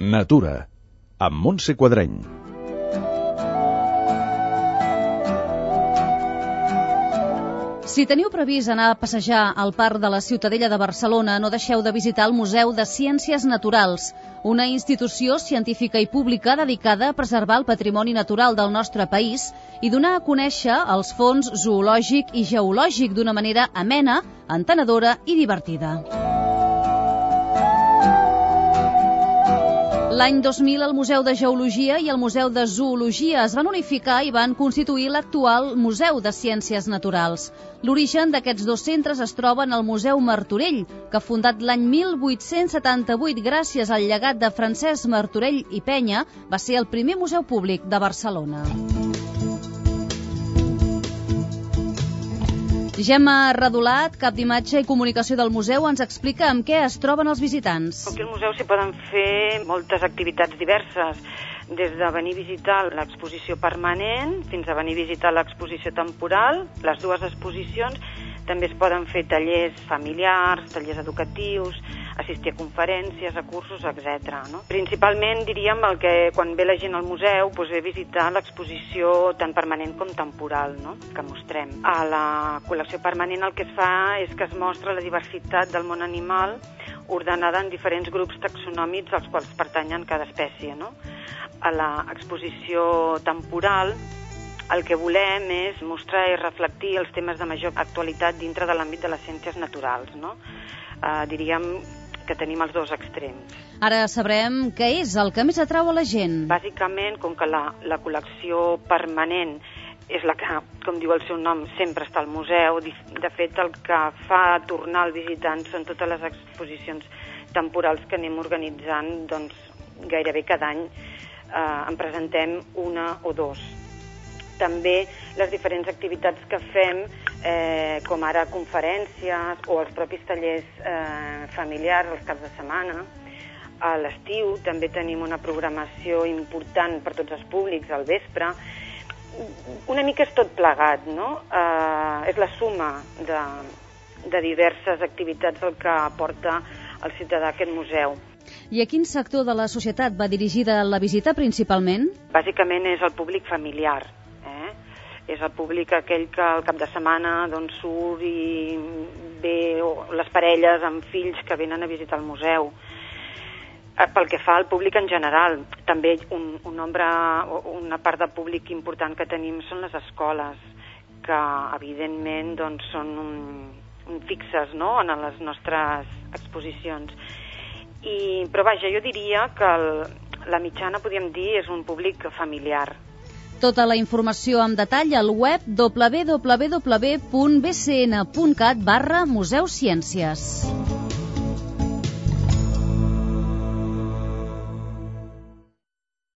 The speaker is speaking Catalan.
Natura, amb Montse Quadreny. Si teniu previst anar a passejar al Parc de la Ciutadella de Barcelona, no deixeu de visitar el Museu de Ciències Naturals, una institució científica i pública dedicada a preservar el patrimoni natural del nostre país i donar a conèixer els fons zoològic i geològic d'una manera amena, entenedora i divertida. L'any 2000 el Museu de Geologia i el Museu de Zoologia es van unificar i van constituir l'actual Museu de Ciències Naturals. L'origen d'aquests dos centres es troba en el Museu Martorell, que fundat l'any 1878 gràcies al llegat de Francesc Martorell i Penya, va ser el primer museu públic de Barcelona. Gemma Radolat, cap d'imatge i comunicació del museu, ens explica amb què es troben els visitants. Aquí al museu s'hi poden fer moltes activitats diverses, des de venir a visitar l'exposició permanent fins a venir a visitar l'exposició temporal, les dues exposicions, també es poden fer tallers familiars, tallers educatius, assistir a conferències, a cursos, etc. No? Principalment, diríem, el que quan ve la gent al museu doncs ve a visitar l'exposició tant permanent com temporal no? que mostrem. A la col·lecció permanent el que es fa és que es mostra la diversitat del món animal ordenada en diferents grups taxonòmics als quals pertanyen cada espècie. No? A l'exposició temporal el que volem és mostrar i reflectir els temes de major actualitat dintre de l'àmbit de les ciències naturals. No? Uh, diríem que tenim els dos extrems. Ara sabrem què és el que més atrau a la gent. Bàsicament, com que la, la col·lecció permanent és la que, com diu el seu nom, sempre està al museu. De fet, el que fa tornar el visitant són totes les exposicions temporals que anem organitzant doncs, gairebé cada any. Eh, en presentem una o dos també les diferents activitats que fem, eh, com ara conferències o els propis tallers eh, familiars els caps de setmana. A l'estiu també tenim una programació important per tots els públics al vespre. Una mica és tot plegat, no? Eh, és la suma de, de diverses activitats el que aporta el ciutadà a aquest museu. I a quin sector de la societat va dirigida la visita principalment? Bàsicament és el públic familiar, és el públic aquell que al cap de setmana doncs, surt i ve les parelles amb fills que venen a visitar el museu. Eh, pel que fa al públic en general, també un, un nombre, una part de públic important que tenim són les escoles, que evidentment doncs, són un, un fixes no? en les nostres exposicions. I, però vaja, jo diria que el, la mitjana, podríem dir, és un públic familiar, tota la informació amb detall al web www.bcn.cat barra Museu Ciències.